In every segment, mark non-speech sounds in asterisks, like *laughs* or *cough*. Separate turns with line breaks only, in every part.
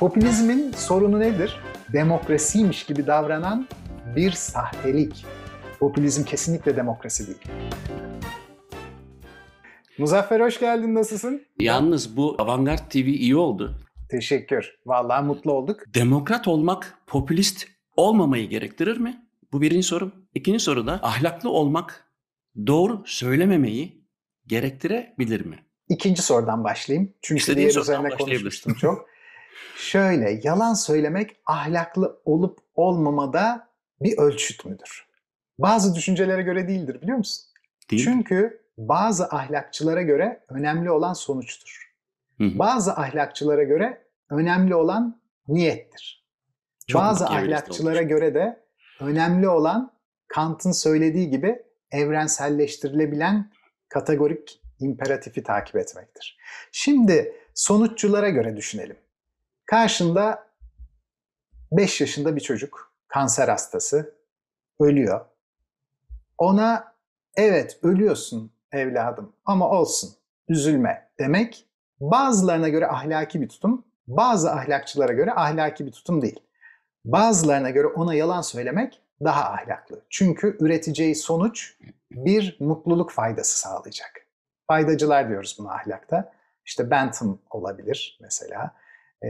Popülizmin sorunu nedir? Demokrasiymiş gibi davranan bir sahtelik. Popülizm kesinlikle demokrasi değil. Muzaffer hoş geldin, nasılsın?
Yalnız bu Avantgard TV iyi oldu.
Teşekkür. Vallahi mutlu olduk.
Demokrat olmak popülist olmamayı gerektirir mi? Bu birinci sorum. İkinci soru da ahlaklı olmak doğru söylememeyi gerektirebilir mi?
İkinci sorudan başlayayım. Çünkü
İstediğin
diğer üzerine konuşmuştum çok. *laughs* Şöyle, yalan söylemek ahlaklı olup olmamada bir ölçüt müdür? Bazı düşüncelere göre değildir biliyor musun?
Değil?
Çünkü bazı ahlakçılara göre önemli olan sonuçtur.
Hı hı.
Bazı ahlakçılara göre önemli olan niyettir.
Çok
Bazı ahlakçılara
olmuş.
göre de önemli olan Kant'ın söylediği gibi evrenselleştirilebilen kategorik imperatifi takip etmektir. Şimdi sonuççulara göre düşünelim. Karşında 5 yaşında bir çocuk, kanser hastası, ölüyor. Ona evet ölüyorsun evladım ama olsun, üzülme demek bazılarına göre ahlaki bir tutum, bazı ahlakçılara göre ahlaki bir tutum değil. Bazılarına göre ona yalan söylemek daha ahlaklı. Çünkü üreteceği sonuç bir mutluluk faydası sağlayacak. Faydacılar diyoruz buna ahlakta. İşte Bentham olabilir mesela e,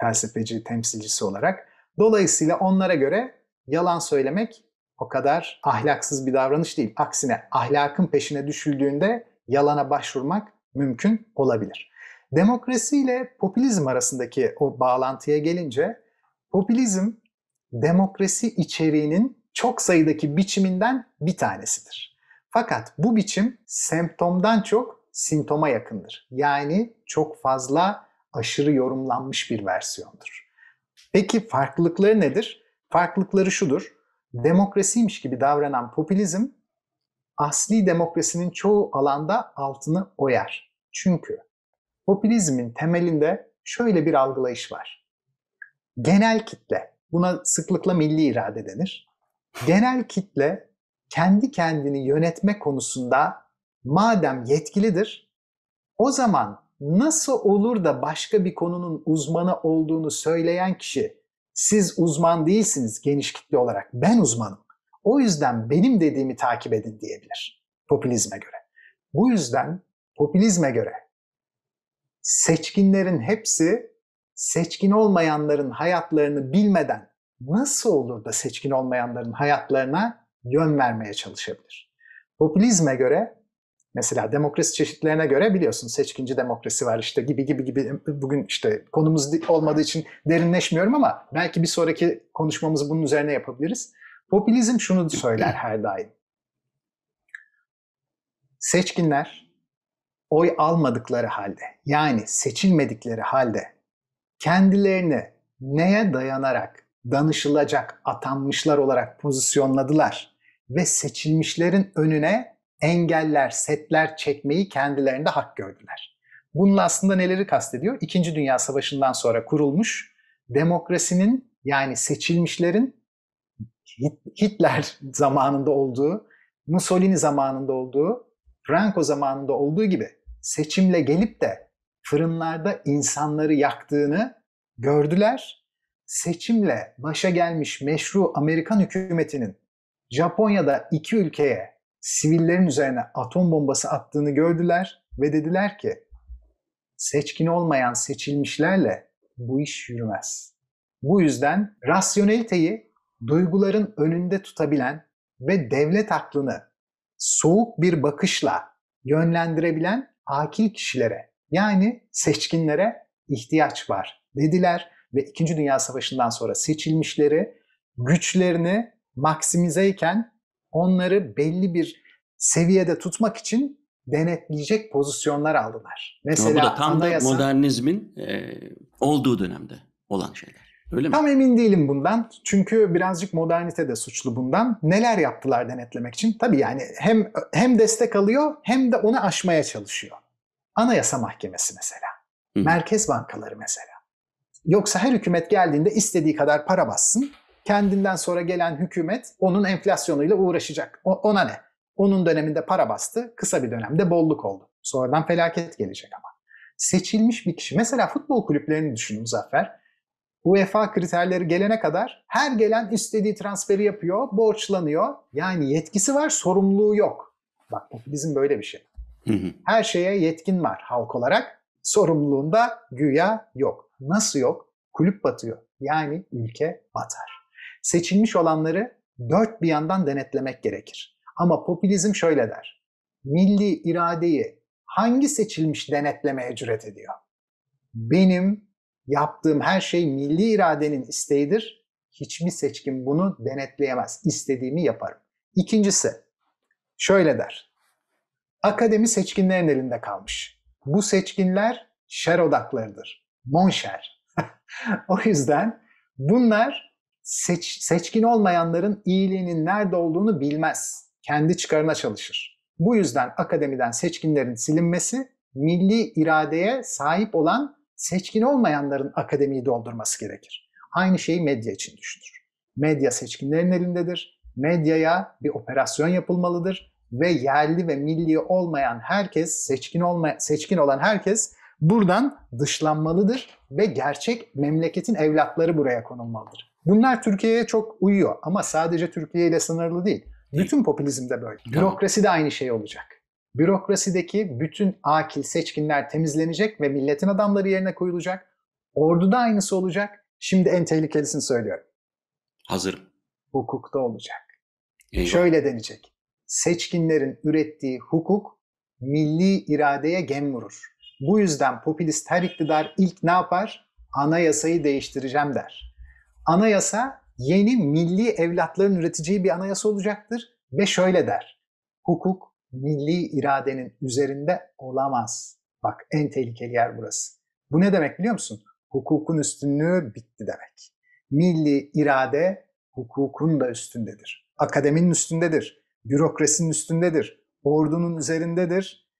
felsefeci temsilcisi olarak. Dolayısıyla onlara göre yalan söylemek o kadar ahlaksız bir davranış değil. Aksine ahlakın peşine düşüldüğünde yalana başvurmak mümkün olabilir. Demokrasi ile popülizm arasındaki o bağlantıya gelince popülizm demokrasi içeriğinin çok sayıdaki biçiminden bir tanesidir. Fakat bu biçim semptomdan çok simptoma yakındır. Yani çok fazla aşırı yorumlanmış bir versiyondur. Peki farklılıkları nedir? Farklılıkları şudur. Demokrasiymiş gibi davranan popülizm asli demokrasinin çoğu alanda altını oyar. Çünkü popülizmin temelinde şöyle bir algılayış var. Genel kitle, buna sıklıkla milli irade denir. Genel kitle kendi kendini yönetme konusunda madem yetkilidir, o zaman nasıl olur da başka bir konunun uzmanı olduğunu söyleyen kişi siz uzman değilsiniz geniş kitle olarak ben uzmanım. O yüzden benim dediğimi takip edin diyebilir popülizme göre. Bu yüzden popülizme göre seçkinlerin hepsi seçkin olmayanların hayatlarını bilmeden nasıl olur da seçkin olmayanların hayatlarına yön vermeye çalışabilir. Popülizme göre mesela demokrasi çeşitlerine göre biliyorsun seçkinci demokrasi var işte gibi gibi gibi bugün işte konumuz olmadığı için derinleşmiyorum ama belki bir sonraki konuşmamızı bunun üzerine yapabiliriz. Popülizm şunu söyler *clears throat* her daim. Seçkinler oy almadıkları halde yani seçilmedikleri halde kendilerini neye dayanarak danışılacak atanmışlar olarak pozisyonladılar ve seçilmişlerin önüne engeller, setler çekmeyi kendilerinde hak gördüler. Bunun aslında neleri kastediyor? İkinci Dünya Savaşı'ndan sonra kurulmuş demokrasinin yani seçilmişlerin Hit- Hitler *laughs* zamanında olduğu, Mussolini zamanında olduğu, Franco zamanında olduğu gibi seçimle gelip de fırınlarda insanları yaktığını gördüler. Seçimle başa gelmiş meşru Amerikan hükümetinin Japonya'da iki ülkeye sivillerin üzerine atom bombası attığını gördüler ve dediler ki seçkin olmayan seçilmişlerle bu iş yürümez. Bu yüzden rasyoneliteyi duyguların önünde tutabilen ve devlet aklını soğuk bir bakışla yönlendirebilen akil kişilere yani seçkinlere ihtiyaç var dediler ve İkinci Dünya Savaşı'ndan sonra seçilmişleri güçlerini maksimizeyken onları belli bir seviyede tutmak için denetleyecek pozisyonlar aldılar.
Ama
Mesela
bu da tam
anayasa-
da modernizmin e, olduğu dönemde olan şeyler. Öyle mi?
Tam emin değilim bundan. Çünkü birazcık modernite de suçlu bundan. Neler yaptılar denetlemek için? Tabii yani hem hem destek alıyor hem de onu aşmaya çalışıyor. Anayasa Mahkemesi mesela.
Hı.
Merkez bankaları mesela. Yoksa her hükümet geldiğinde istediği kadar para bassın. Kendinden sonra gelen hükümet onun enflasyonuyla uğraşacak. O- ona ne? Onun döneminde para bastı, kısa bir dönemde bolluk oldu. Sonradan felaket gelecek ama. Seçilmiş bir kişi. Mesela futbol kulüplerini düşünün Muzaffer. UEFA kriterleri gelene kadar her gelen istediği transferi yapıyor, borçlanıyor. Yani yetkisi var, sorumluluğu yok. Bak popülizm böyle bir şey.
Hı hı.
Her şeye yetkin var halk olarak. Sorumluluğunda güya yok. Nasıl yok? Kulüp batıyor. Yani ülke batar. Seçilmiş olanları dört bir yandan denetlemek gerekir. Ama popülizm şöyle der. Milli iradeyi hangi seçilmiş denetlemeye cüret ediyor? Benim yaptığım her şey milli iradenin isteğidir. Hiçbir seçkin bunu denetleyemez. İstediğimi yaparım. İkincisi şöyle der. Akademi seçkinlerin elinde kalmış. Bu seçkinler şer odaklarıdır. Monşer. *laughs* o yüzden bunlar seç, seçkin olmayanların iyiliğinin nerede olduğunu bilmez. Kendi çıkarına çalışır. Bu yüzden akademiden seçkinlerin silinmesi, milli iradeye sahip olan seçkin olmayanların akademiyi doldurması gerekir. Aynı şeyi medya için düşünür. Medya seçkinlerin elindedir. Medyaya bir operasyon yapılmalıdır ve yerli ve milli olmayan herkes, seçkin olma, seçkin olan herkes buradan dışlanmalıdır ve gerçek memleketin evlatları buraya konulmalıdır. Bunlar Türkiye'ye çok uyuyor ama sadece Türkiye ile sınırlı değil. Bütün popülizmde böyle. Bürokrasi de aynı şey olacak. Bürokrasideki bütün akil seçkinler temizlenecek ve milletin adamları yerine koyulacak. Orduda aynısı olacak. Şimdi en tehlikelisini söylüyorum.
Hazırım.
Hukukta olacak.
Eyvah.
Şöyle denecek. Seçkinlerin ürettiği hukuk milli iradeye gem vurur. Bu yüzden popülist her iktidar ilk ne yapar? Anayasayı değiştireceğim der. Anayasa yeni milli evlatların üreteceği bir anayasa olacaktır ve şöyle der. Hukuk milli iradenin üzerinde olamaz. Bak en tehlikeli yer burası. Bu ne demek biliyor musun? Hukukun üstünlüğü bitti demek. Milli irade hukukun da üstündedir. Akademinin üstündedir. Bürokrasinin üstündedir. Ordunun üzerindedir.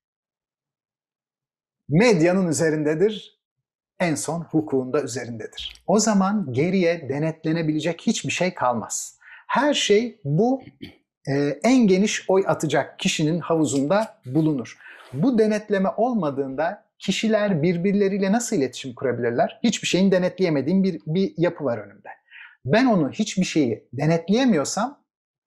Medyanın üzerindedir. En son hukukun da üzerindedir. O zaman geriye denetlenebilecek hiçbir şey kalmaz. Her şey bu e, en geniş oy atacak kişinin havuzunda bulunur. Bu denetleme olmadığında kişiler birbirleriyle nasıl iletişim kurabilirler? Hiçbir şeyin denetleyemediğim bir, bir yapı var önümde. Ben onu hiçbir şeyi denetleyemiyorsam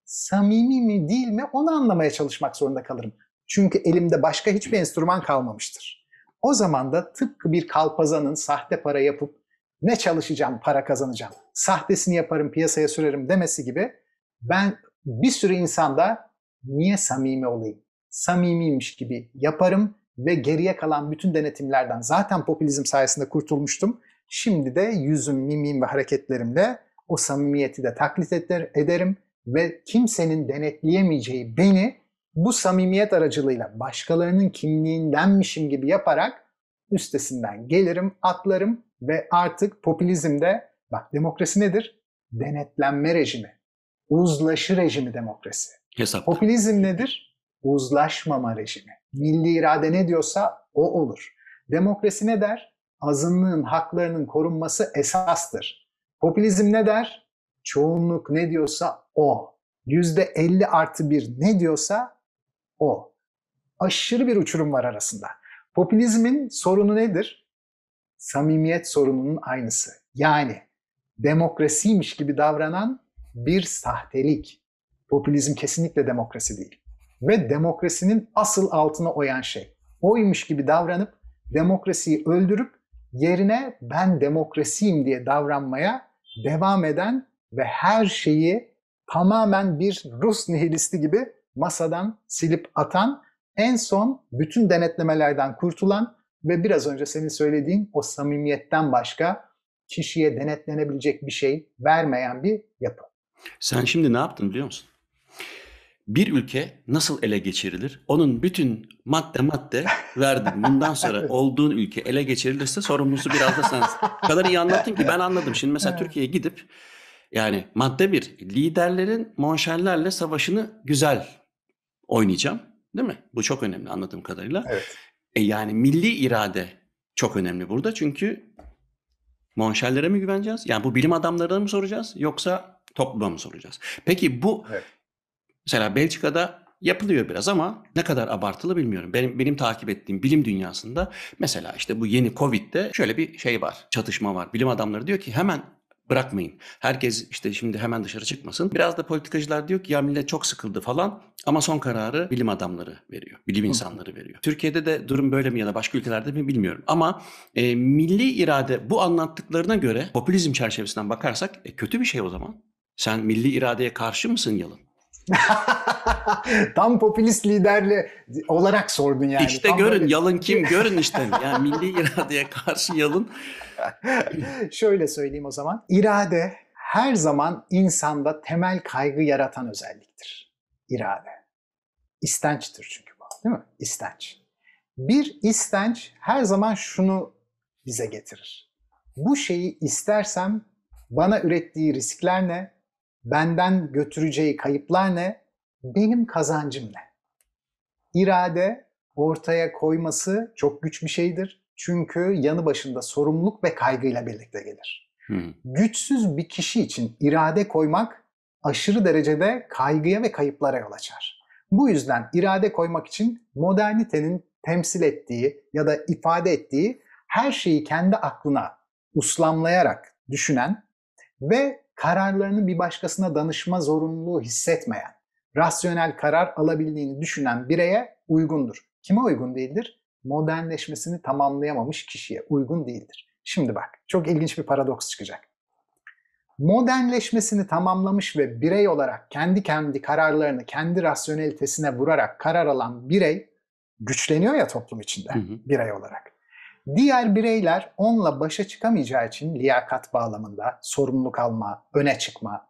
samimi mi değil mi onu anlamaya çalışmak zorunda kalırım. Çünkü elimde başka hiçbir enstrüman kalmamıştır. O zaman da tıpkı bir kalpazanın sahte para yapıp ne çalışacağım para kazanacağım, sahtesini yaparım piyasaya sürerim demesi gibi ben bir sürü insanda niye samimi olayım, samimiymiş gibi yaparım ve geriye kalan bütün denetimlerden zaten popülizm sayesinde kurtulmuştum. Şimdi de yüzüm, mimim ve hareketlerimle o samimiyeti de taklit eder, ederim ve kimsenin denetleyemeyeceği beni bu samimiyet aracılığıyla başkalarının kimliğindenmişim gibi yaparak üstesinden gelirim, atlarım ve artık popülizmde bak demokrasi nedir? Denetlenme rejimi. Uzlaşı rejimi demokrasi.
Hesap.
Popülizm nedir? Uzlaşmama rejimi. Milli irade ne diyorsa o olur. Demokrasi ne der? Azınlığın haklarının korunması esastır. Popülizm ne der? Çoğunluk ne diyorsa o. Yüzde 50 artı bir ne diyorsa o. Aşırı bir uçurum var arasında. Popülizmin sorunu nedir? Samimiyet sorununun aynısı. Yani demokrasiymiş gibi davranan bir sahtelik. Popülizm kesinlikle demokrasi değil. Ve demokrasinin asıl altına oyan şey. Oymuş gibi davranıp demokrasiyi öldürüp yerine ben demokrasiyim diye davranmaya devam eden ve her şeyi tamamen bir Rus nihilisti gibi masadan silip atan, en son bütün denetlemelerden kurtulan ve biraz önce senin söylediğin o samimiyetten başka kişiye denetlenebilecek bir şey vermeyen bir yapı.
Sen şimdi ne yaptın biliyor musun? Bir ülke nasıl ele geçirilir? Onun bütün madde madde verdin. Bundan sonra *laughs* olduğun ülke ele geçirilirse sorumlusu biraz da sensin. O kadar iyi anlattın ki ben anladım. Şimdi mesela. Türkiye'ye gidip yani madde bir liderlerin monşerlerle savaşını güzel oynayacağım. Değil mi? Bu çok önemli anladığım kadarıyla.
Evet.
E yani milli irade çok önemli burada. Çünkü monşerlere mi güveneceğiz? Yani bu bilim adamlarına mı soracağız yoksa topluma mı soracağız? Peki bu
Evet.
mesela Belçika'da yapılıyor biraz ama ne kadar abartılı bilmiyorum. Benim benim takip ettiğim bilim dünyasında mesela işte bu yeni Covid'de şöyle bir şey var, çatışma var. Bilim adamları diyor ki hemen bırakmayın. Herkes işte şimdi hemen dışarı çıkmasın. Biraz da politikacılar diyor ki ya millet çok sıkıldı falan ama son kararı bilim adamları veriyor. Bilim insanları veriyor. Türkiye'de de durum böyle mi ya da başka ülkelerde mi bilmiyorum. Ama e, milli irade bu anlattıklarına göre popülizm çerçevesinden bakarsak e, kötü bir şey o zaman. Sen milli iradeye karşı mısın Yalın? *laughs*
Tam popülist liderli olarak sordun yani.
İşte
Tam
görün
böyle-
Yalın kim *laughs* görün işte. Yani milli iradeye karşı Yalın.
Şöyle söyleyeyim o zaman. İrade her zaman insanda temel kaygı yaratan özelliktir. İrade. İstençtir çünkü bu, değil mi? İstenç. Bir istenç her zaman şunu bize getirir. Bu şeyi istersem bana ürettiği riskler ne? Benden götüreceği kayıplar ne? Benim kazancım ne? İrade ortaya koyması çok güç bir şeydir. Çünkü yanı başında sorumluluk ve kaygıyla birlikte gelir.
Hı.
Güçsüz bir kişi için irade koymak aşırı derecede kaygıya ve kayıplara yol açar. Bu yüzden irade koymak için modernitenin temsil ettiği ya da ifade ettiği her şeyi kendi aklına uslamlayarak düşünen ve kararlarını bir başkasına danışma zorunluluğu hissetmeyen, rasyonel karar alabildiğini düşünen bireye uygundur. Kime uygun değildir? Modernleşmesini tamamlayamamış kişiye uygun değildir. Şimdi bak, çok ilginç bir paradoks çıkacak. Modernleşmesini tamamlamış ve birey olarak kendi kendi kararlarını kendi rasyonelitesine vurarak karar alan birey güçleniyor ya toplum içinde
Hı hı.
birey olarak. Diğer bireyler onunla başa çıkamayacağı için liyakat bağlamında sorumluluk alma, öne çıkma.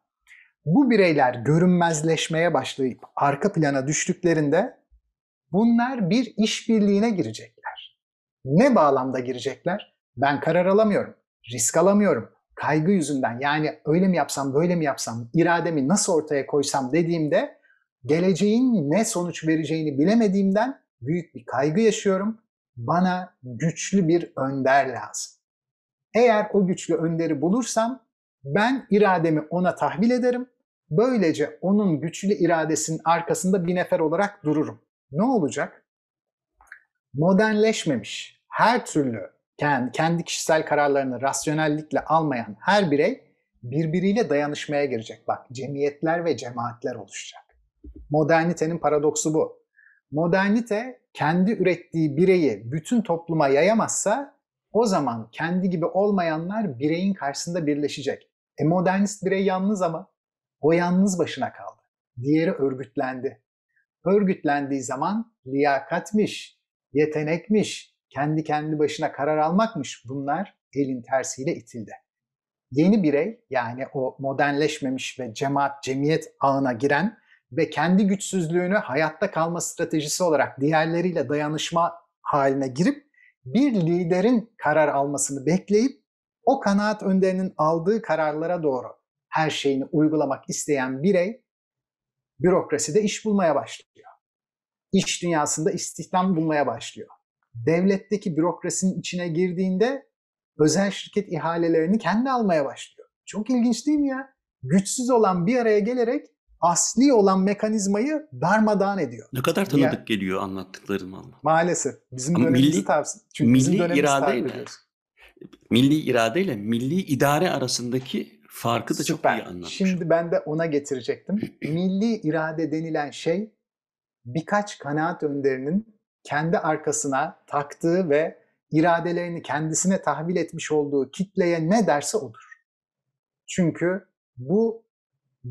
Bu bireyler görünmezleşmeye başlayıp arka plana düştüklerinde bunlar bir işbirliğine girecekler. Ne bağlamda girecekler? Ben karar alamıyorum, risk alamıyorum. Kaygı yüzünden yani öyle mi yapsam, böyle mi yapsam, irademi nasıl ortaya koysam dediğimde geleceğin ne sonuç vereceğini bilemediğimden büyük bir kaygı yaşıyorum bana güçlü bir önder lazım. Eğer o güçlü önderi bulursam ben irademi ona tahvil ederim. Böylece onun güçlü iradesinin arkasında bir nefer olarak dururum. Ne olacak? Modernleşmemiş, her türlü kendi, kişisel kararlarını rasyonellikle almayan her birey birbiriyle dayanışmaya girecek. Bak cemiyetler ve cemaatler oluşacak. Modernitenin paradoksu bu. Modernite kendi ürettiği bireyi bütün topluma yayamazsa o zaman kendi gibi olmayanlar bireyin karşısında birleşecek. E modernist birey yalnız ama o yalnız başına kaldı. Diğeri örgütlendi. Örgütlendiği zaman liyakatmiş, yetenekmiş, kendi kendi başına karar almakmış bunlar elin tersiyle itildi. Yeni birey yani o modernleşmemiş ve cemaat, cemiyet ağına giren ve kendi güçsüzlüğünü hayatta kalma stratejisi olarak diğerleriyle dayanışma haline girip bir liderin karar almasını bekleyip o kanaat önderinin aldığı kararlara doğru her şeyini uygulamak isteyen birey bürokraside iş bulmaya başlıyor. İş dünyasında istihdam bulmaya başlıyor. Devletteki bürokrasinin içine girdiğinde özel şirket ihalelerini kendi almaya başlıyor. Çok ilginç değil mi ya? Güçsüz olan bir araya gelerek asli olan mekanizmayı darmadağın ediyor.
Ne kadar tanıdık geliyor anlattıkların valla.
Maalesef. Bizim
Ama
dönemimizi
milli-
tavsiye. Çünkü bizim
milli
dönemimizi takip
iradeyle
ediyoruz.
Milli iradeyle milli idare arasındaki farkı da çok
Süper.
iyi anlatmış.
Şimdi ben de ona getirecektim. *clears throat* Milli irade denilen şey birkaç kanaat önderinin kendi arkasına taktığı ve iradelerini kendisine tahvil etmiş olduğu kitleye ne derse odur. Çünkü bu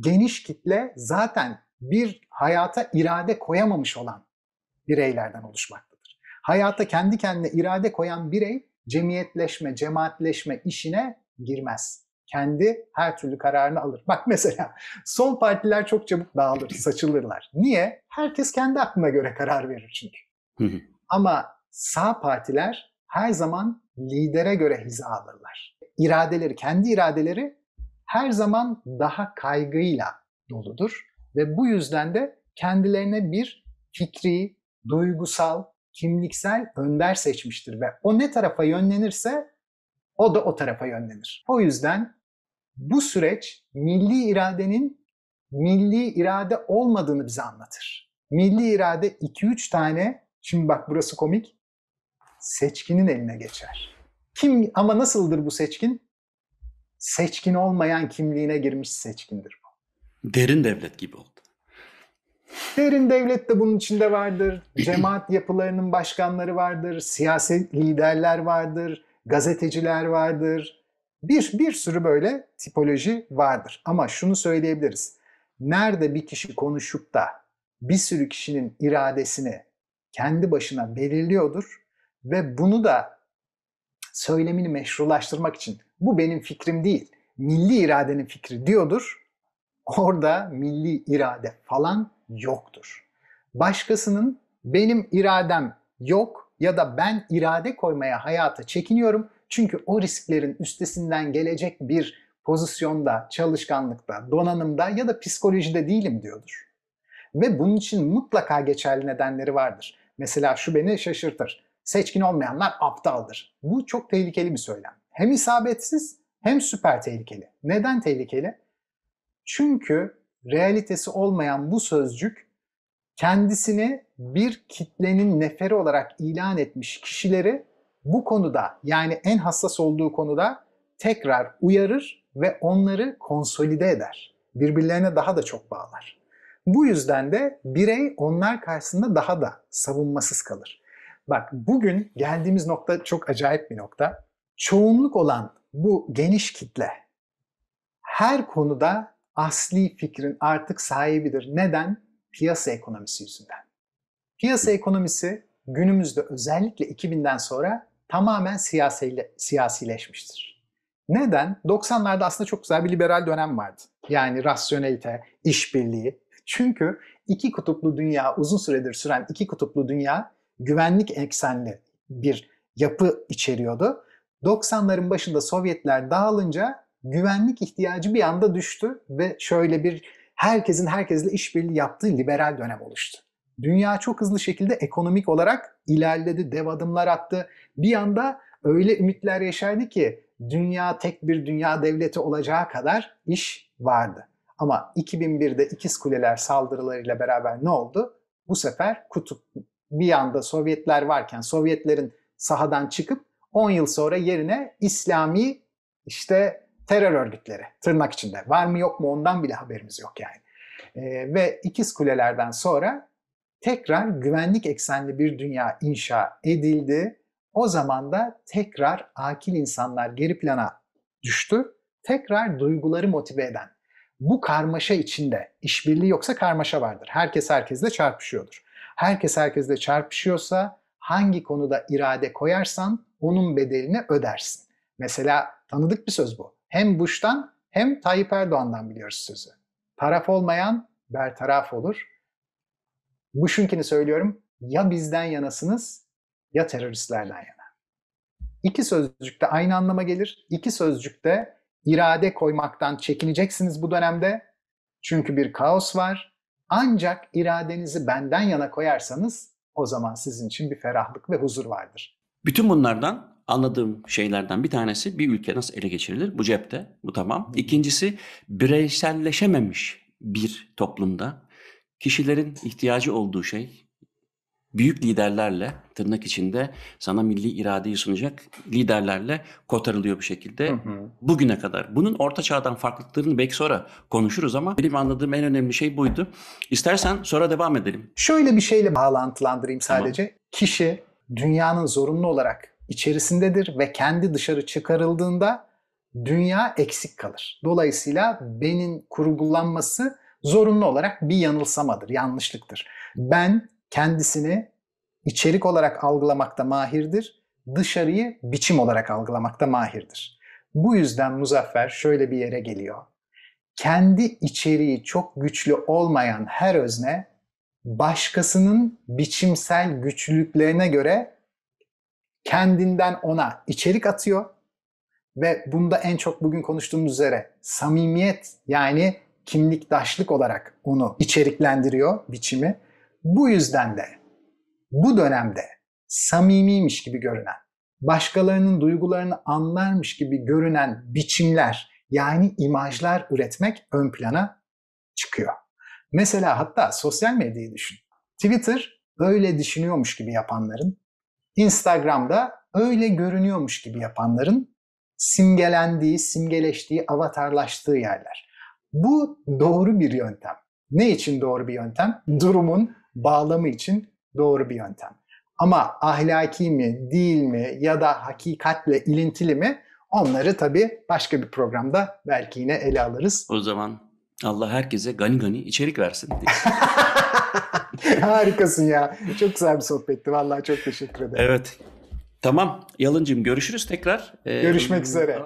geniş kitle zaten bir hayata irade koyamamış olan bireylerden oluşmaktadır. Hayata kendi kendine irade koyan birey cemiyetleşme, cemaatleşme işine girmez. Kendi her türlü kararını alır. Bak mesela sol partiler çok çabuk dağılır, saçılırlar. Niye? Herkes kendi aklına göre karar verir çünkü. Ama sağ partiler her zaman lidere göre hiza alırlar. İradeleri, kendi iradeleri her zaman daha kaygıyla doludur ve bu yüzden de kendilerine bir fikri, duygusal, kimliksel önder seçmiştir ve o ne tarafa yönlenirse o da o tarafa yönlenir. O yüzden bu süreç milli iradenin milli irade olmadığını bize anlatır. milli irade 2-3 tane, şimdi bak burası komik, seçkinin eline geçer. Kim ama nasıldır bu seçkin? Seçkin olmayan kimliğine girmiş seçkindir bu.
Derin devlet gibi oldu.
Derin devlet de bunun içinde vardır. *clears throat* Cemaat yapılarının başkanları vardır. Siyasi liderler vardır. Gazeteciler vardır. Bir, bir sürü böyle tipoloji vardır. Ama şunu söyleyebiliriz. Nerede bir kişi konuşup da bir sürü kişinin iradesini kendi başına belirliyordur ve bunu da söylemini meşrulaştırmak için bu benim fikrim değil, milli iradenin fikri diyordur. Orada milli irade falan yoktur. Başkasının benim iradem yok ya da ben irade koymaya hayata çekiniyorum çünkü o risklerin üstesinden gelecek bir pozisyonda, çalışkanlıkta, donanımda ya da psikolojide değilim diyordur. Ve bunun için mutlaka geçerli nedenleri vardır. Mesela şu beni şaşırtır. Seçkin olmayanlar aptaldır. Bu çok tehlikeli bir söylem. Hem isabetsiz hem süper tehlikeli. Neden tehlikeli? Çünkü realitesi olmayan bu sözcük kendisini bir kitlenin neferi olarak ilan etmiş kişileri bu konuda yani en hassas olduğu konuda tekrar uyarır ve onları konsolide eder. Birbirlerine daha da çok bağlar. Bu yüzden de birey onlar karşısında daha da savunmasız kalır. Bak bugün geldiğimiz nokta çok acayip bir nokta. Çoğunluk olan bu geniş kitle her konuda asli fikrin artık sahibidir. Neden? Piyasa ekonomisi yüzünden. Piyasa ekonomisi günümüzde özellikle 2000'den sonra tamamen siyasiyle, siyasileşmiştir. Neden? 90'larda aslında çok güzel bir liberal dönem vardı. Yani rasyonelite, işbirliği. Çünkü iki kutuplu dünya, uzun süredir süren iki kutuplu dünya güvenlik eksenli bir yapı içeriyordu. 90'ların başında Sovyetler dağılınca güvenlik ihtiyacı bir anda düştü ve şöyle bir herkesin herkesle işbirliği yaptığı liberal dönem oluştu. Dünya çok hızlı şekilde ekonomik olarak ilerledi, dev adımlar attı. Bir anda öyle ümitler yaşardı ki dünya tek bir dünya devleti olacağı kadar iş vardı. Ama 2001'de ikiz kuleler saldırılarıyla beraber ne oldu? Bu sefer kutup bir anda Sovyetler varken Sovyetlerin sahadan çıkıp 10 yıl sonra yerine İslami işte terör örgütleri tırnak içinde. Var mı yok mu ondan bile haberimiz yok yani. E, ve ikiz kulelerden sonra tekrar güvenlik eksenli bir dünya inşa edildi. O zaman da tekrar akil insanlar geri plana düştü. Tekrar duyguları motive eden. Bu karmaşa içinde işbirliği yoksa karmaşa vardır. Herkes herkesle çarpışıyordur. Herkes herkesle çarpışıyorsa hangi konuda irade koyarsan onun bedelini ödersin. Mesela tanıdık bir söz bu. Hem Bush'tan hem Tayyip Erdoğan'dan biliyoruz sözü. Taraf olmayan bertaraf olur. Bush'unkini söylüyorum. Ya bizden yanasınız ya teröristlerden yana. İki sözcükte aynı anlama gelir. İki sözcükte irade koymaktan çekineceksiniz bu dönemde. Çünkü bir kaos var. Ancak iradenizi benden yana koyarsanız o zaman sizin için bir ferahlık ve huzur vardır.
Bütün bunlardan anladığım şeylerden bir tanesi bir ülke nasıl ele geçirilir? Bu cepte, bu tamam. İkincisi bireyselleşememiş bir toplumda kişilerin ihtiyacı olduğu şey büyük liderlerle tırnak içinde sana milli iradeyi sunacak liderlerle kotarılıyor bir şekilde. Hı hı. Bugüne kadar. Bunun orta çağdan farklılıklarını belki sonra konuşuruz ama benim anladığım en önemli şey buydu. İstersen sonra devam edelim.
Şöyle bir şeyle bağlantılandırayım sadece. Tamam. Kişi dünyanın zorunlu olarak içerisindedir ve kendi dışarı çıkarıldığında dünya eksik kalır. Dolayısıyla benin kurgulanması zorunlu olarak bir yanılsamadır, yanlışlıktır. Ben kendisini içerik olarak algılamakta mahirdir, dışarıyı biçim olarak algılamakta mahirdir. Bu yüzden Muzaffer şöyle bir yere geliyor. Kendi içeriği çok güçlü olmayan her özne başkasının biçimsel güçlülüklerine göre kendinden ona içerik atıyor ve bunda en çok bugün konuştuğumuz üzere samimiyet yani kimliktaşlık olarak onu içeriklendiriyor biçimi. Bu yüzden de bu dönemde samimiymiş gibi görünen, başkalarının duygularını anlarmış gibi görünen biçimler yani imajlar üretmek ön plana çıkıyor. Mesela hatta sosyal medyayı düşün. Twitter öyle düşünüyormuş gibi yapanların, Instagram'da öyle görünüyormuş gibi yapanların simgelendiği, simgeleştiği, avatarlaştığı yerler. Bu doğru bir yöntem. Ne için doğru bir yöntem? Durumun bağlamı için doğru bir yöntem. Ama ahlaki mi, değil mi ya da hakikatle ilintili mi? Onları tabii başka bir programda belki yine ele alırız.
O zaman Allah herkese gani gani içerik versin. diye. *laughs*
Harikasın ya. Çok güzel bir sohbetti. Vallahi çok teşekkür ederim.
evet. Tamam. Yalıncığım görüşürüz tekrar. Ee,
Görüşmek üzere.